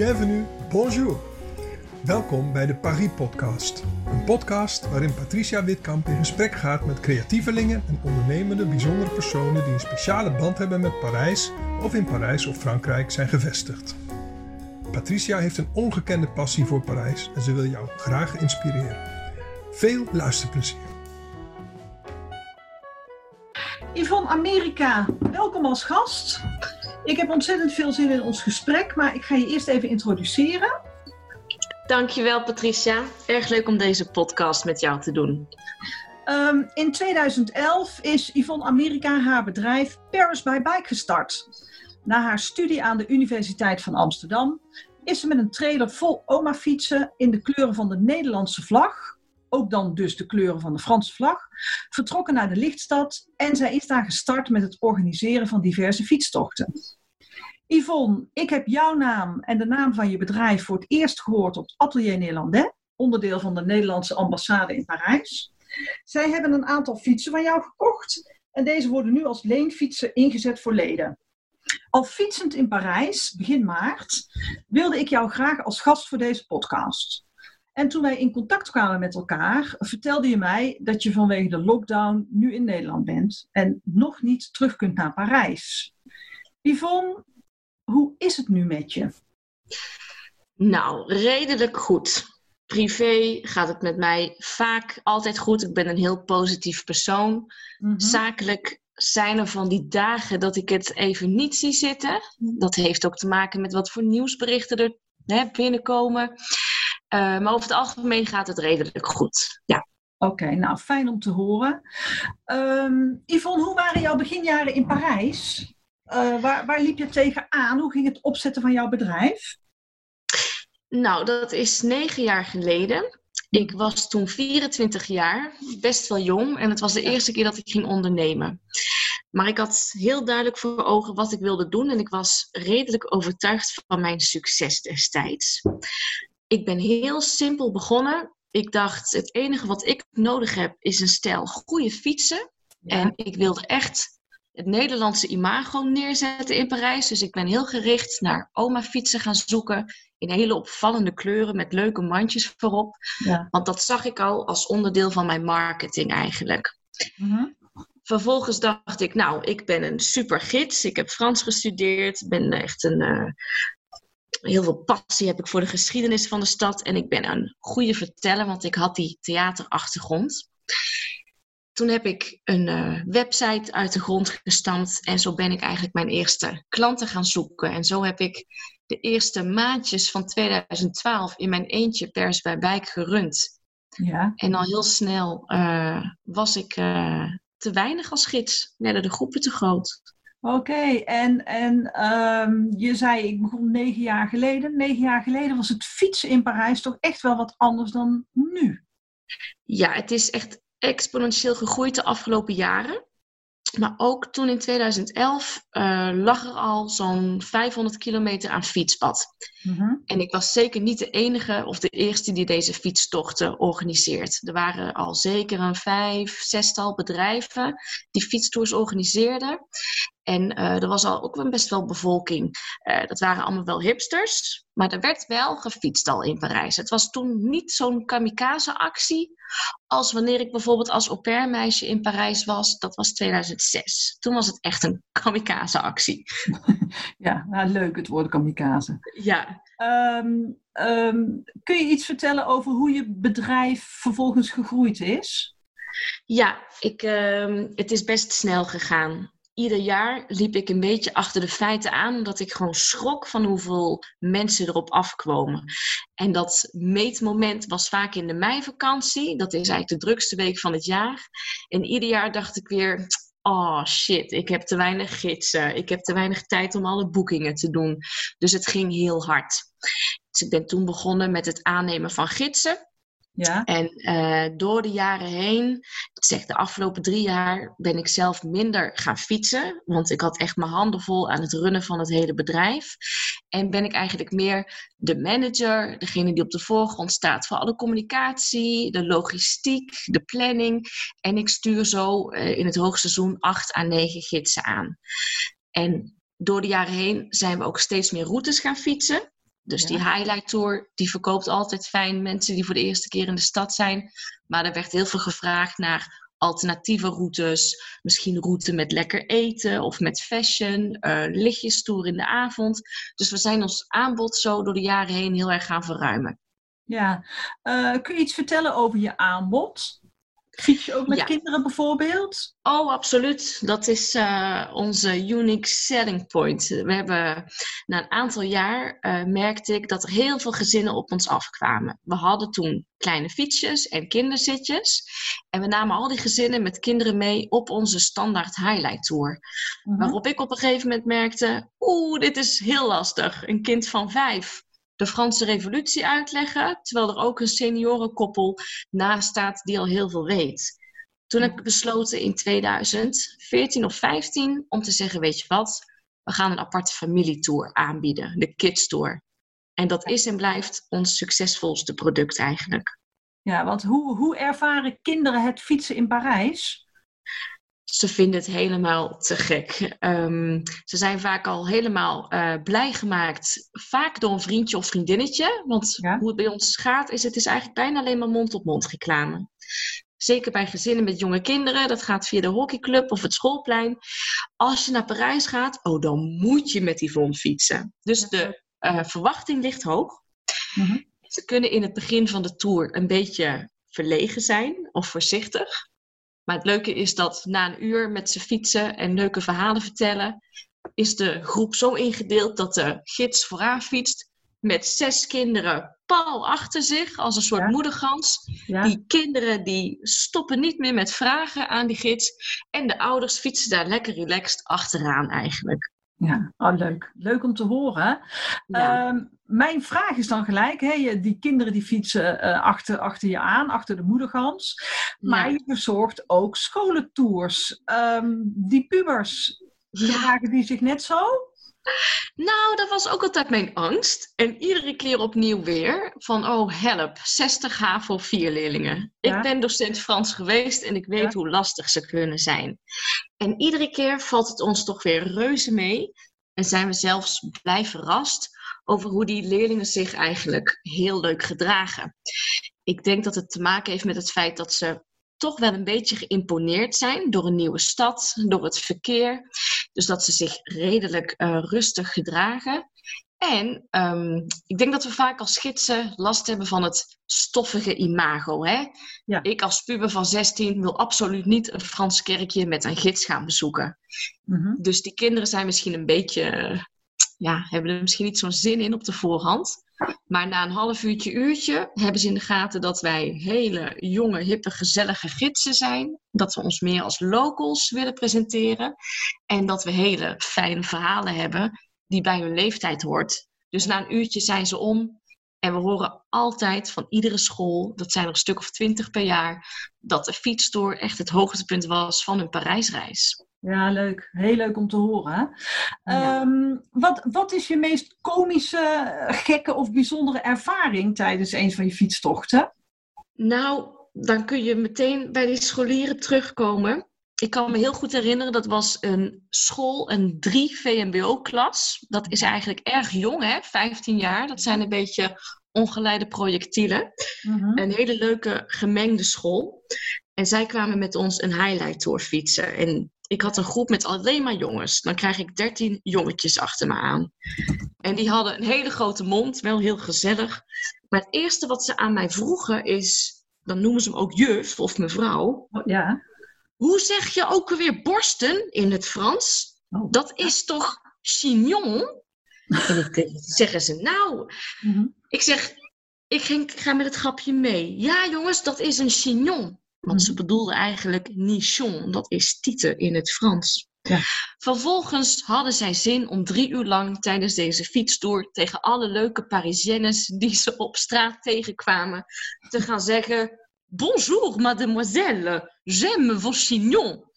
bienvenue, bonjour. Welkom bij de Paris Podcast. Een podcast waarin Patricia Witkamp in gesprek gaat met creatievelingen en ondernemende bijzondere personen die een speciale band hebben met Parijs of in Parijs of Frankrijk zijn gevestigd. Patricia heeft een ongekende passie voor Parijs en ze wil jou graag inspireren. Veel luisterplezier. Yvonne Amerika, welkom als gast. Ik heb ontzettend veel zin in ons gesprek, maar ik ga je eerst even introduceren. Dankjewel Patricia. Erg leuk om deze podcast met jou te doen. Um, in 2011 is Yvonne Amerika haar bedrijf Paris by Bike gestart. Na haar studie aan de Universiteit van Amsterdam is ze met een trailer vol oma-fietsen in de kleuren van de Nederlandse vlag, ook dan dus de kleuren van de Franse vlag, vertrokken naar de Lichtstad en zij is daar gestart met het organiseren van diverse fietstochten. Yvonne, ik heb jouw naam en de naam van je bedrijf voor het eerst gehoord op Atelier Nederlandais, onderdeel van de Nederlandse ambassade in Parijs. Zij hebben een aantal fietsen van jou gekocht en deze worden nu als leenfietsen ingezet voor leden. Al fietsend in Parijs, begin maart, wilde ik jou graag als gast voor deze podcast. En toen wij in contact kwamen met elkaar, vertelde je mij dat je vanwege de lockdown nu in Nederland bent en nog niet terug kunt naar Parijs. Yvonne, hoe is het nu met je? Nou, redelijk goed. Privé gaat het met mij vaak altijd goed. Ik ben een heel positief persoon. Mm -hmm. Zakelijk zijn er van die dagen dat ik het even niet zie zitten. Dat heeft ook te maken met wat voor nieuwsberichten er hè, binnenkomen. Uh, maar over het algemeen gaat het redelijk goed. Ja. Oké, okay, nou fijn om te horen. Um, Yvonne, hoe waren jouw beginjaren in Parijs? Uh, waar, waar liep je tegenaan? Hoe ging het opzetten van jouw bedrijf? Nou, dat is negen jaar geleden. Ik was toen 24 jaar, best wel jong. En het was de eerste keer dat ik ging ondernemen. Maar ik had heel duidelijk voor ogen wat ik wilde doen. En ik was redelijk overtuigd van mijn succes destijds. Ik ben heel simpel begonnen. Ik dacht, het enige wat ik nodig heb is een stel goede fietsen. Ja. En ik wilde echt het Nederlandse imago neerzetten in Parijs. Dus ik ben heel gericht naar oma-fietsen gaan zoeken. In hele opvallende kleuren met leuke mandjes voorop. Ja. Want dat zag ik al als onderdeel van mijn marketing eigenlijk. Mm -hmm. Vervolgens dacht ik, nou, ik ben een super gids. Ik heb Frans gestudeerd. Ben echt een... Uh, heel veel passie heb ik voor de geschiedenis van de stad. En ik ben een goede verteller, want ik had die theaterachtergrond. Toen heb ik een uh, website uit de grond gestampt en zo ben ik eigenlijk mijn eerste klanten gaan zoeken. En zo heb ik de eerste maandjes van 2012 in mijn eentje pers bij Bijk gerund. Ja. En al heel snel uh, was ik uh, te weinig als gids, werden de groepen te groot. Oké, okay. en, en um, je zei ik begon negen jaar geleden. Negen jaar geleden was het fietsen in Parijs toch echt wel wat anders dan nu? Ja, het is echt exponentieel gegroeid de afgelopen jaren. Maar ook toen in 2011 uh, lag er al zo'n 500 kilometer aan fietspad. Mm-hmm. En ik was zeker niet de enige of de eerste die deze fietstochten organiseert. Er waren al zeker een vijf, zestal bedrijven die fietstours organiseerden. En uh, er was al ook een best wel bevolking. Uh, dat waren allemaal wel hipsters. Maar er werd wel gefietst al in Parijs. Het was toen niet zo'n kamikaze-actie als wanneer ik bijvoorbeeld als au pair meisje in Parijs was. Dat was 2006. Toen was het echt een kamikaze-actie. Ja, nou, leuk het woord kamikaze. Ja. Um, um, kun je iets vertellen over hoe je bedrijf vervolgens gegroeid is? Ja, ik, um, het is best snel gegaan ieder jaar liep ik een beetje achter de feiten aan, omdat ik gewoon schrok van hoeveel mensen erop afkwamen. En dat meetmoment was vaak in de meivakantie. Dat is eigenlijk de drukste week van het jaar. En ieder jaar dacht ik weer. Oh shit, ik heb te weinig gidsen. Ik heb te weinig tijd om alle boekingen te doen. Dus het ging heel hard. Dus ik ben toen begonnen met het aannemen van gidsen. Ja. En uh, door de jaren heen, ik zeg de afgelopen drie jaar, ben ik zelf minder gaan fietsen. Want ik had echt mijn handen vol aan het runnen van het hele bedrijf. En ben ik eigenlijk meer de manager, degene die op de voorgrond staat voor alle communicatie, de logistiek, de planning. En ik stuur zo uh, in het hoogseizoen acht à negen gidsen aan. En door de jaren heen zijn we ook steeds meer routes gaan fietsen. Dus Ja. die highlight tour, die verkoopt altijd fijn mensen die voor de eerste keer in de stad zijn. Maar er werd heel veel gevraagd naar alternatieve routes. Misschien route met lekker eten of met fashion. eh lichtjestoer in de avond. Dus we zijn ons aanbod zo door de jaren heen heel erg gaan verruimen. Ja. Eh, kun je iets vertellen over je aanbod? Fiets je ook met Ja. kinderen bijvoorbeeld? Oh, absoluut. Dat is eh, onze unique selling point. We hebben na een aantal jaar uh, merkte ik dat er heel veel gezinnen op ons afkwamen. We hadden toen kleine fietsjes en kinderzitjes. En we namen al die gezinnen met kinderen mee op onze standaard highlight tour. Mhm. Waarop ik op een gegeven moment merkte: oeh, dit is heel lastig. Een kind van vijf de Franse Revolutie uitleggen, terwijl er ook een seniorenkoppel naast staat die al heel veel weet. Toen heb ik besloten in 2014 of 15 om te zeggen: Weet je wat, we gaan een aparte familietour aanbieden, de Kids Tour. En dat is en blijft ons succesvolste product eigenlijk. Ja, want hoe, hoe ervaren kinderen het fietsen in Parijs? Ze vinden het helemaal te gek. Um, ze zijn vaak al helemaal uh, blij gemaakt. Vaak door een vriendje of vriendinnetje. Want ja. hoe het bij ons gaat, is het is eigenlijk bijna alleen maar mond-op-mond -mond reclame. Zeker bij gezinnen met jonge kinderen. Dat gaat via de hockeyclub of het schoolplein. Als je naar Parijs gaat, oh, dan moet je met Yvonne fietsen. Dus de uh, verwachting ligt hoog. Mm -hmm. Ze kunnen in het begin van de tour een beetje verlegen zijn of voorzichtig. Maar het leuke is dat na een uur met ze fietsen en leuke verhalen vertellen, is de groep zo ingedeeld dat de gids vooraan fietst met zes kinderen pal achter zich als een soort ja. moedergans. Ja. Die kinderen die stoppen niet meer met vragen aan die gids en de ouders fietsen daar lekker relaxed achteraan eigenlijk. Ja, oh, leuk. Leuk om te horen. Ja. Uh, mijn vraag is dan gelijk, hè, die kinderen die fietsen uh, achter, achter je aan, achter de moedergans. Maar ja. je verzorgt ook scholentours. Um, die pubers, dragen die zich net zo? Nou, dat was ook altijd mijn angst. En iedere keer opnieuw weer van, oh help, 60 HAVO 4 leerlingen. Ja. Ik ben docent Frans geweest en ik weet ja. hoe lastig ze kunnen zijn. En iedere keer valt het ons toch weer reuze mee. En zijn we zelfs blij verrast over hoe die leerlingen zich eigenlijk heel leuk gedragen. Ik denk dat het te maken heeft met het feit dat ze toch wel een beetje geïmponeerd zijn door een nieuwe stad, door het verkeer. Dus dat ze zich redelijk uh, rustig gedragen. En um, ik denk dat we vaak als gidsen last hebben van het stoffige imago. Hè? Ja. Ik als puber van 16 wil absoluut niet een Frans kerkje met een gids gaan bezoeken. Mm-hmm. Dus die kinderen zijn misschien een beetje, ja, hebben er misschien niet zo'n zin in op de voorhand. Maar na een half uurtje, uurtje hebben ze in de gaten dat wij hele jonge, hippe, gezellige gidsen zijn. Dat we ons meer als locals willen presenteren. En dat we hele fijne verhalen hebben die bij hun leeftijd hoort. Dus na een uurtje zijn ze om. En we horen altijd van iedere school, dat zijn er een stuk of twintig per jaar, dat de fietstour echt het hoogtepunt was van hun Parijsreis. Ja, leuk. Heel leuk om te horen. Ja. Um, wat, wat is je meest komische, gekke of bijzondere ervaring tijdens een van je fietstochten? Nou, dan kun je meteen bij die scholieren terugkomen. Ik kan me heel goed herinneren, dat was een school, een 3 VMBO-klas. Dat is eigenlijk erg jong, hè? 15 jaar. Dat zijn een beetje ongeleide projectielen. Mm-hmm. Een hele leuke gemengde school. En zij kwamen met ons een highlight tour fietsen. En ik had een groep met alleen maar jongens. Dan krijg ik 13 jongetjes achter me aan. En die hadden een hele grote mond, wel heel gezellig. Maar het eerste wat ze aan mij vroegen is, dan noemen ze hem ook juf of mevrouw. Oh, ja. Hoe zeg je ook alweer borsten in het Frans? Oh. Dat is toch chignon? En ik zeggen ze, nou, mm-hmm. ik zeg, ik, ging, ik ga met het grapje mee. Ja jongens, dat is een chignon. Want ze bedoelden eigenlijk nichon, dat is tieten in het Frans. Ja. Vervolgens hadden zij zin om drie uur lang tijdens deze fietstoer tegen alle leuke Parisiennes die ze op straat tegenkwamen te gaan zeggen: Bonjour mademoiselle, j'aime vos chignons.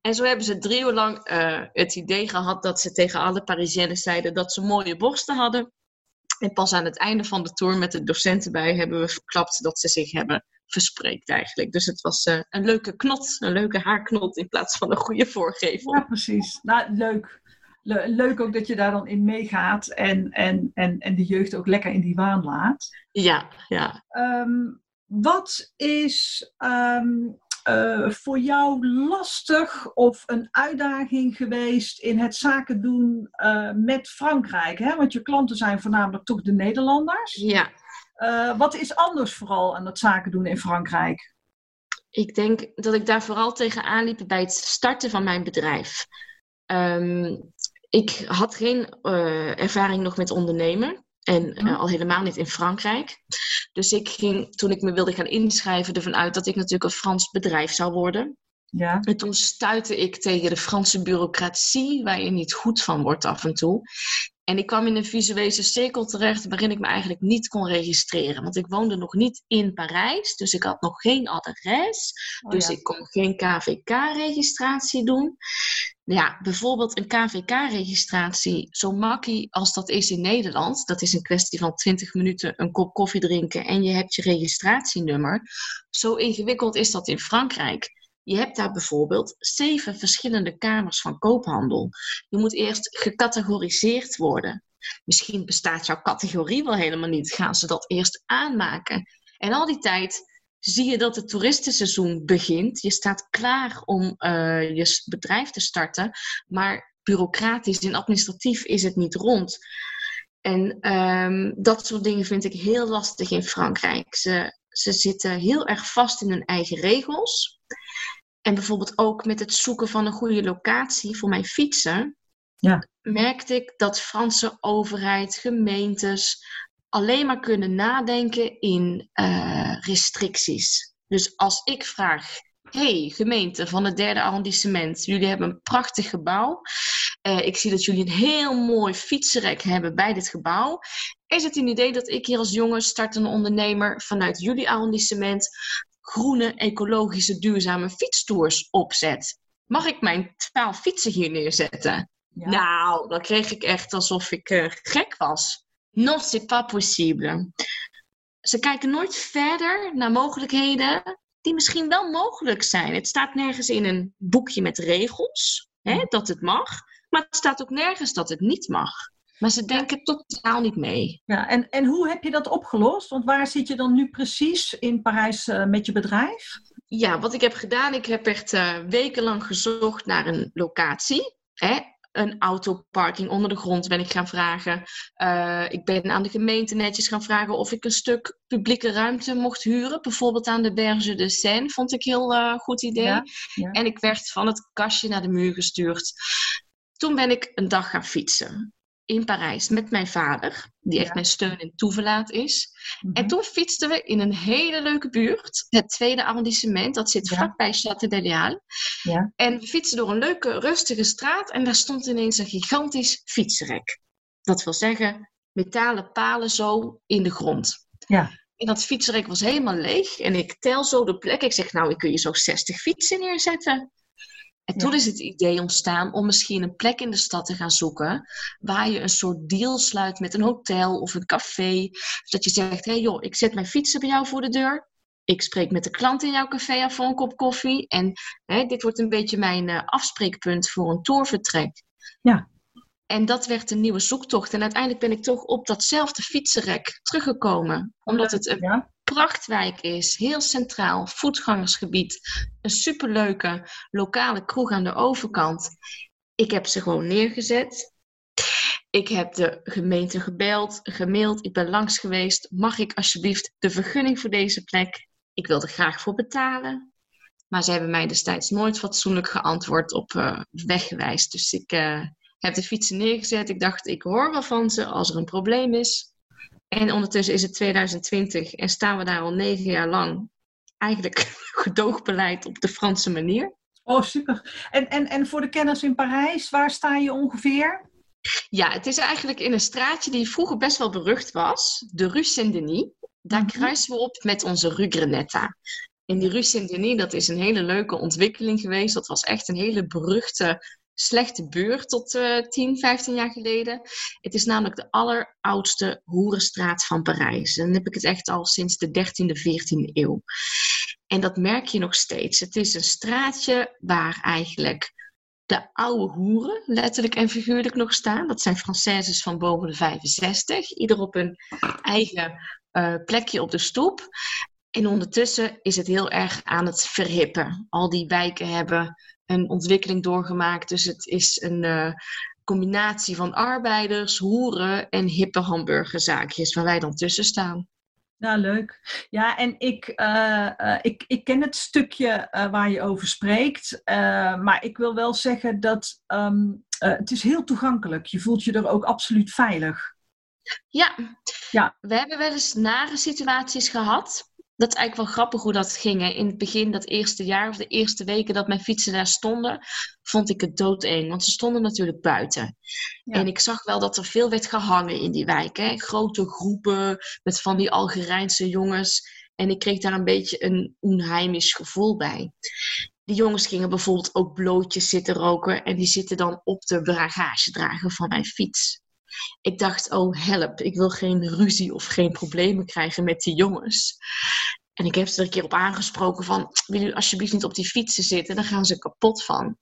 En zo hebben ze drie uur lang uh, het idee gehad dat ze tegen alle Parisiennes zeiden dat ze mooie borsten hadden. En pas aan het einde van de tour met de docenten bij hebben we verklapt dat ze zich hebben verspreekt eigenlijk. Dus het was uh, een leuke knot, een leuke haarknot in plaats van een goede voorgevel. Ja, precies. Nou, leuk. leuk ook dat je daar dan in meegaat en, en, en, en de jeugd ook lekker in die waan laat. Ja, ja. Ehm, wat is ehm, eh, voor jou lastig of een uitdaging geweest in het zaken doen uh, met Frankrijk? Hè? Want je klanten zijn voornamelijk toch de Nederlanders. Ja. Uh, wat is anders vooral aan het zaken doen in Frankrijk? Ik denk dat ik daar vooral tegenaan liep bij het starten van mijn bedrijf. Um, ik had geen ervaring nog met ondernemen. En uh, al helemaal niet in Frankrijk. Dus ik ging, toen ik me wilde gaan inschrijven, ervan uit dat ik natuurlijk een Frans bedrijf zou worden. Ja. En toen stuitte ik tegen de Franse bureaucratie, waar je niet goed van wordt af en toe. En ik kwam in een visuele cirkel terecht waarin ik me eigenlijk niet kon registreren. Want ik woonde nog niet in Parijs, dus ik had nog geen adres. Oh, dus ik kon geen KVK-registratie doen. Ja, bijvoorbeeld een KVK-registratie, zo makkie als dat is in Nederland. Dat is een kwestie van 20 minuten een kop koffie drinken en je hebt je registratienummer. Zo ingewikkeld is dat in Frankrijk. Je hebt daar bijvoorbeeld zeven verschillende kamers van koophandel. Je moet eerst gecategoriseerd worden. Misschien bestaat jouw categorie wel helemaal niet. Gaan ze dat eerst aanmaken? En al die tijd zie je dat het toeristenseizoen begint. Je staat klaar om uh, je bedrijf te starten, maar bureaucratisch en administratief is het niet rond. En um, dat soort dingen vind ik heel lastig in Frankrijk. Ze, ze zitten heel erg vast in hun eigen regels. En bijvoorbeeld ook met het zoeken van een goede locatie voor mijn fietsen. Ja. Merkte ik dat Franse overheid, gemeentes alleen maar kunnen nadenken in uh, restricties. Dus als ik vraag, hey gemeente van het derde arrondissement, jullie hebben een prachtig gebouw. Uh, ik zie dat jullie een heel mooi fietsenrek hebben bij dit gebouw. Is het een idee dat ik hier als jonge startende ondernemer vanuit jullie arrondissement groene, ecologische, duurzame fietstours opzet. Mag ik mijn twaalf fietsen hier neerzetten? Ja. Nou, dan kreeg ik echt alsof ik uh, gek was. Non, c'est pas possible. Ze kijken nooit verder naar mogelijkheden die misschien wel mogelijk zijn. Het staat nergens in een boekje met regels hè, dat het mag, maar het staat ook nergens dat het niet mag. Maar ze denken totaal niet mee. Ja, en, en hoe heb je dat opgelost? Want waar zit je dan nu precies in Parijs uh, met je bedrijf? Ja, wat ik heb gedaan, ik heb echt uh, wekenlang gezocht naar een locatie. Hè? Een autoparking onder de grond ben ik gaan vragen. Uh, ik ben aan de gemeente netjes gaan vragen of ik een stuk publieke ruimte mocht huren. Bijvoorbeeld aan de Berge de Seine, vond ik een heel goed idee. Ja, ja. En ik werd van het kastje naar de muur gestuurd. Toen ben ik een dag gaan fietsen in Parijs met mijn vader, die echt mijn steun en toeverlaat is. En toen fietsten we in een hele leuke buurt, het tweede arrondissement, dat zit ja. vlakbij Château d'Elial. Ja. En we fietsten door een leuke, rustige straat en daar stond ineens een gigantisch fietsenrek. Dat wil zeggen, metalen palen zo in de grond. Ja. En dat fietsenrek was helemaal leeg. En ik tel zo de plek. Ik zeg, nou, ik kun je zo 60 fietsen neerzetten. En toen ja. is het idee ontstaan om misschien een plek in de stad te gaan zoeken waar je een soort deal sluit met een hotel of een café. Dat je zegt, hé hey joh, ik zet mijn fietsen bij jou voor de deur. Ik spreek met de klant in jouw café af voor een kop koffie. En hè, dit wordt een beetje mijn uh, afspreekpunt voor een tourvertrek. Ja. En dat werd een nieuwe zoektocht. En uiteindelijk ben ik toch op datzelfde fietsenrek teruggekomen. Omdat het een ja prachtwijk is, heel centraal, voetgangersgebied, een superleuke lokale kroeg aan de overkant. Ik heb ze gewoon neergezet. Ik heb de gemeente gebeld, gemaild, ik ben langs geweest. Mag ik alsjeblieft de vergunning voor deze plek? Ik wil er graag voor betalen. Maar ze hebben mij destijds nooit fatsoenlijk geantwoord op uh, weggewijs. Dus ik uh, heb de fietsen neergezet. Ik dacht, ik hoor wel van ze als er een probleem is. En ondertussen is het 2020 en staan we daar al negen jaar lang. Eigenlijk gedoogbeleid op de Franse manier. Oh, super. En, en, en voor de kenners in Parijs, waar sta je ongeveer? Ja, het is eigenlijk in een straatje die vroeger best wel berucht was. De Rue Saint-Denis. Daar mm -hmm. kruisen we op met onze Rue Grenetta. En die Rue Saint-Denis, dat is een hele leuke ontwikkeling geweest. Dat was echt een hele beruchte slechte buurt tot uh, 10, 15 jaar geleden. Het is namelijk de alleroudste hoerenstraat van Parijs. En dan heb ik het echt al sinds de 13e, 14e eeuw. En dat merk je nog steeds. Het is een straatje waar eigenlijk de oude hoeren, letterlijk en figuurlijk nog staan. Dat zijn Françaises van boven de 65, ieder op hun eigen uh, plekje op de stoep. En ondertussen is het heel erg aan het verhippen. Al die wijken hebben een ontwikkeling doorgemaakt. Dus het is een uh, combinatie van arbeiders, hoeren en hippe hamburgerzaakjes waar wij dan tussen staan. Nou, leuk. Ja, en ik, uh, uh, ik, ik ken het stukje uh, waar je over spreekt. maar ik wil wel zeggen dat um, het is heel toegankelijk. Je voelt je er ook absoluut veilig. Ja. ja, we hebben wel eens nare situaties gehad dat is eigenlijk wel grappig hoe dat ging. Hè. In het begin, dat eerste jaar of de eerste weken dat mijn fietsen daar stonden, vond ik het doodeng. Want ze stonden natuurlijk buiten. En ik zag wel dat er veel werd gehangen in die wijk. Hè. Grote groepen met van die Algerijnse jongens. En ik kreeg daar een beetje een onheimisch gevoel bij. Die jongens gingen bijvoorbeeld ook blootjes zitten roken. En die zitten dan op de bagagedrager van mijn fiets. Ik dacht, oh help, ik wil geen ruzie of geen problemen krijgen met die jongens. En ik heb ze er een keer op aangesproken van, wil u alsjeblieft niet op die fietsen zitten, dan gaan ze kapot van.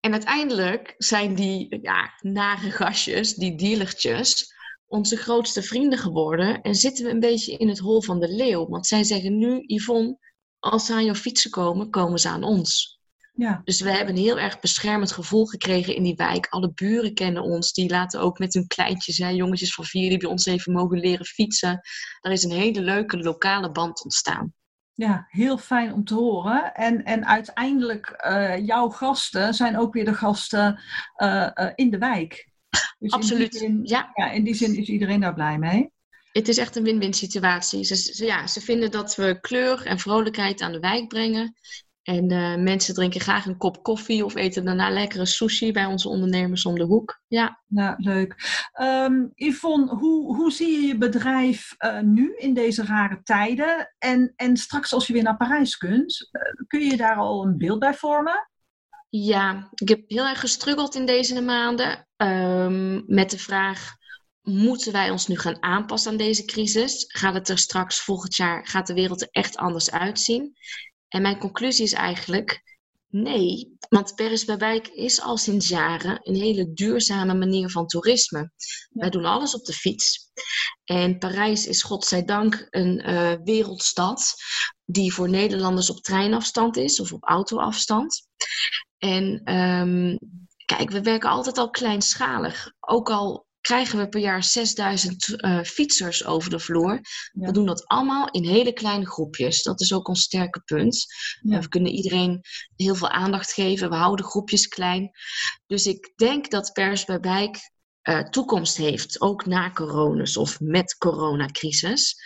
En uiteindelijk zijn die ja, nare gastjes, die dealertjes, onze grootste vrienden geworden. En zitten we een beetje in het hol van de leeuw. Want zij zeggen nu, Yvonne, als ze aan jouw fietsen komen, komen ze aan ons. Ja. Dus we hebben een heel erg beschermend gevoel gekregen in die wijk. Alle buren kennen ons. Die laten ook met hun kleintjes, hè, jongetjes van vier, die bij ons even mogen leren fietsen. Er is een hele leuke lokale band ontstaan. Ja, heel fijn om te horen. En, en uiteindelijk, uh, jouw gasten zijn ook weer de gasten uh, uh, in de wijk. Dus Absoluut, in ja. ja. In die zin is iedereen daar blij mee. Het is echt een win-win situatie. Ze, ze, ja, ze vinden dat we kleur en vrolijkheid aan de wijk brengen. En uh, mensen drinken graag een kop koffie of eten daarna lekkere sushi bij onze ondernemers om de hoek. Ja, nou, leuk. Um, Yvonne, hoe, hoe zie je je bedrijf uh, nu in deze rare tijden? En, en straks als je weer naar Parijs kunt, uh, kun je daar al een beeld bij vormen? Ja, ik heb heel erg gestruggeld in deze maanden um, met de vraag moeten wij ons nu gaan aanpassen aan deze crisis? Gaat het er straks volgend jaar, gaat de wereld er echt anders uitzien? En mijn conclusie is eigenlijk nee, want Paris bij Wijk is al sinds jaren een hele duurzame manier van toerisme. Wij doen alles op de fiets. En Parijs is godzijdank een uh, wereldstad die voor Nederlanders op treinafstand is of op autoafstand. En um, kijk, we werken altijd al kleinschalig. Ook al krijgen we per jaar 6000 uh, eh, fietsers over de vloer. We doen dat allemaal in hele kleine groepjes. Dat is ook ons sterke punt. Ja. We kunnen iedereen heel veel aandacht geven. We houden groepjes klein. Dus ik denk dat Pers bij Bijk uh, toekomst heeft, ook na coronas of met coronacrisis.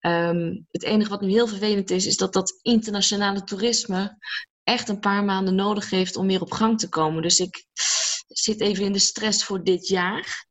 Um, het enige wat nu heel vervelend is, is dat dat internationale toerisme echt een paar maanden nodig heeft om weer op gang te komen. Dus ik zit even in de stress voor dit jaar.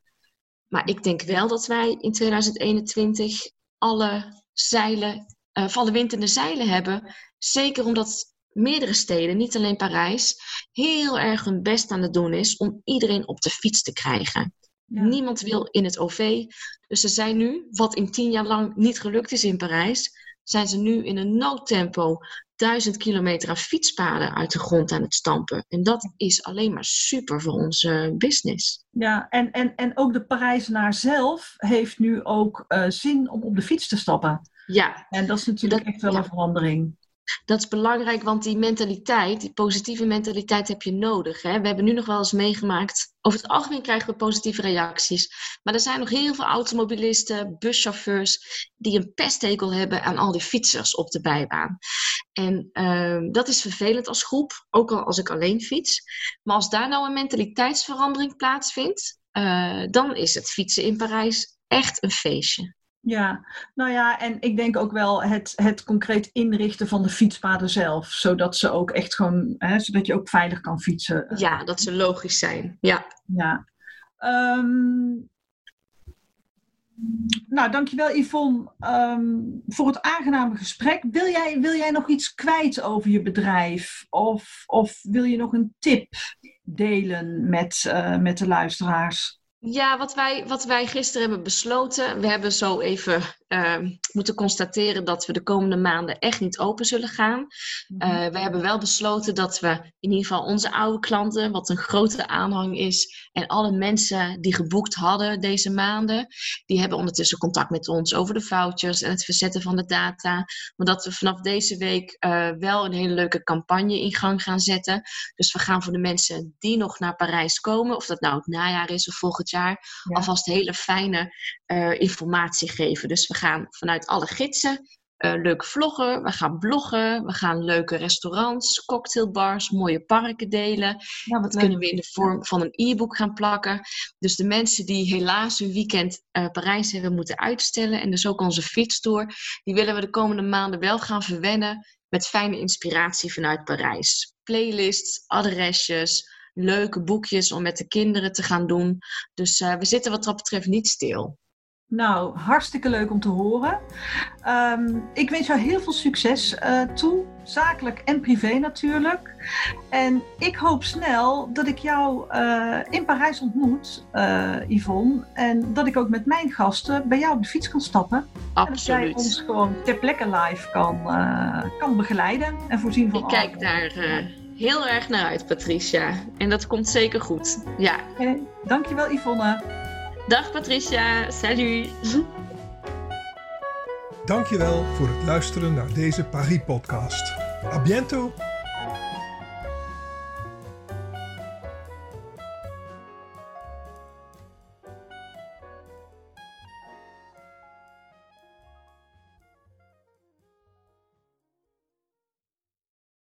Maar ik denk wel dat wij in 2021 alle zeilen, uh, alle wind in de zeilen hebben. Zeker omdat meerdere steden, niet alleen Parijs, heel erg hun best aan het doen is om iedereen op de fiets te krijgen. Ja. Niemand wil in het OV. Dus ze zijn nu, wat in tien jaar lang niet gelukt is in Parijs, zijn ze nu in een noodtempo duizend kilometer aan fietspaden uit de grond aan het stampen. En dat is alleen maar super voor onze business. Ja, en, en, en ook de Parijzenaar zelf heeft nu ook uh, zin om op de fiets te stappen. Ja. En dat is natuurlijk dat, echt wel ja. een verandering. Dat is belangrijk, want die mentaliteit, die positieve mentaliteit heb je nodig. Hè? We hebben nu nog wel eens meegemaakt. Over het algemeen krijgen we positieve reacties. Maar er zijn nog heel veel automobilisten, buschauffeurs die een pesthekel hebben aan al die fietsers op de bijbaan. En uh, dat is vervelend als groep, ook al als ik alleen fiets. Maar als daar nou een mentaliteitsverandering plaatsvindt, uh, dan is het fietsen in Parijs echt een feestje. Ja, nou ja, en ik denk ook wel het, het concreet inrichten van de fietspaden zelf. Zodat ze ook echt gewoon, hè, zodat je ook veilig kan fietsen. Ja, dat ze logisch zijn. Ja. Ja. Um, nou, dankjewel Yvonne um, voor het aangename gesprek. Wil jij, wil jij nog iets kwijt over je bedrijf? Of, of wil je nog een tip delen met, uh, met de luisteraars? Ja, wat wij, wat wij gisteren hebben besloten. We hebben zo even uh, moeten constateren dat we de komende maanden echt niet open zullen gaan. Uh, we hebben wel besloten dat we in ieder geval onze oude klanten, wat een grote aanhang is, en alle mensen die geboekt hadden deze maanden, die hebben ondertussen contact met ons over de vouchers en het verzetten van de data. Maar dat we vanaf deze week uh, wel een hele leuke campagne in gang gaan zetten. Dus we gaan voor de mensen die nog naar Parijs komen, of dat nou het najaar is of volgend jaar, ja. alvast hele fijne uh, informatie geven. Dus we gaan vanuit alle gidsen uh, leuk vloggen, we gaan bloggen, we gaan leuke restaurants, cocktailbars, mooie parken delen. Ja, dat leuk. kunnen we in de vorm van een e-book gaan plakken. Dus de mensen die helaas hun weekend uh, Parijs hebben moeten uitstellen en dus ook onze fietstour, die willen we de komende maanden wel gaan verwennen met fijne inspiratie vanuit Parijs. Playlists, adresjes, leuke boekjes om met de kinderen te gaan doen. Dus uh, we zitten wat dat betreft niet stil. Nou, hartstikke leuk om te horen. Um, ik wens jou heel veel succes uh, toe, zakelijk en privé natuurlijk. En ik hoop snel dat ik jou uh, in Parijs ontmoet, uh, Yvonne. En dat ik ook met mijn gasten bij jou op de fiets kan stappen. Absoluut. En dat jij ons gewoon ter plekke live kan, kan begeleiden en voorzien van Ik kijk daar heel erg naar uit, Patricia. En dat komt zeker goed. Ja. Okay. Dankjewel, Yvonne. Dag Patricia, salut. Dankjewel voor het luisteren naar deze Paris-podcast. A bientôt!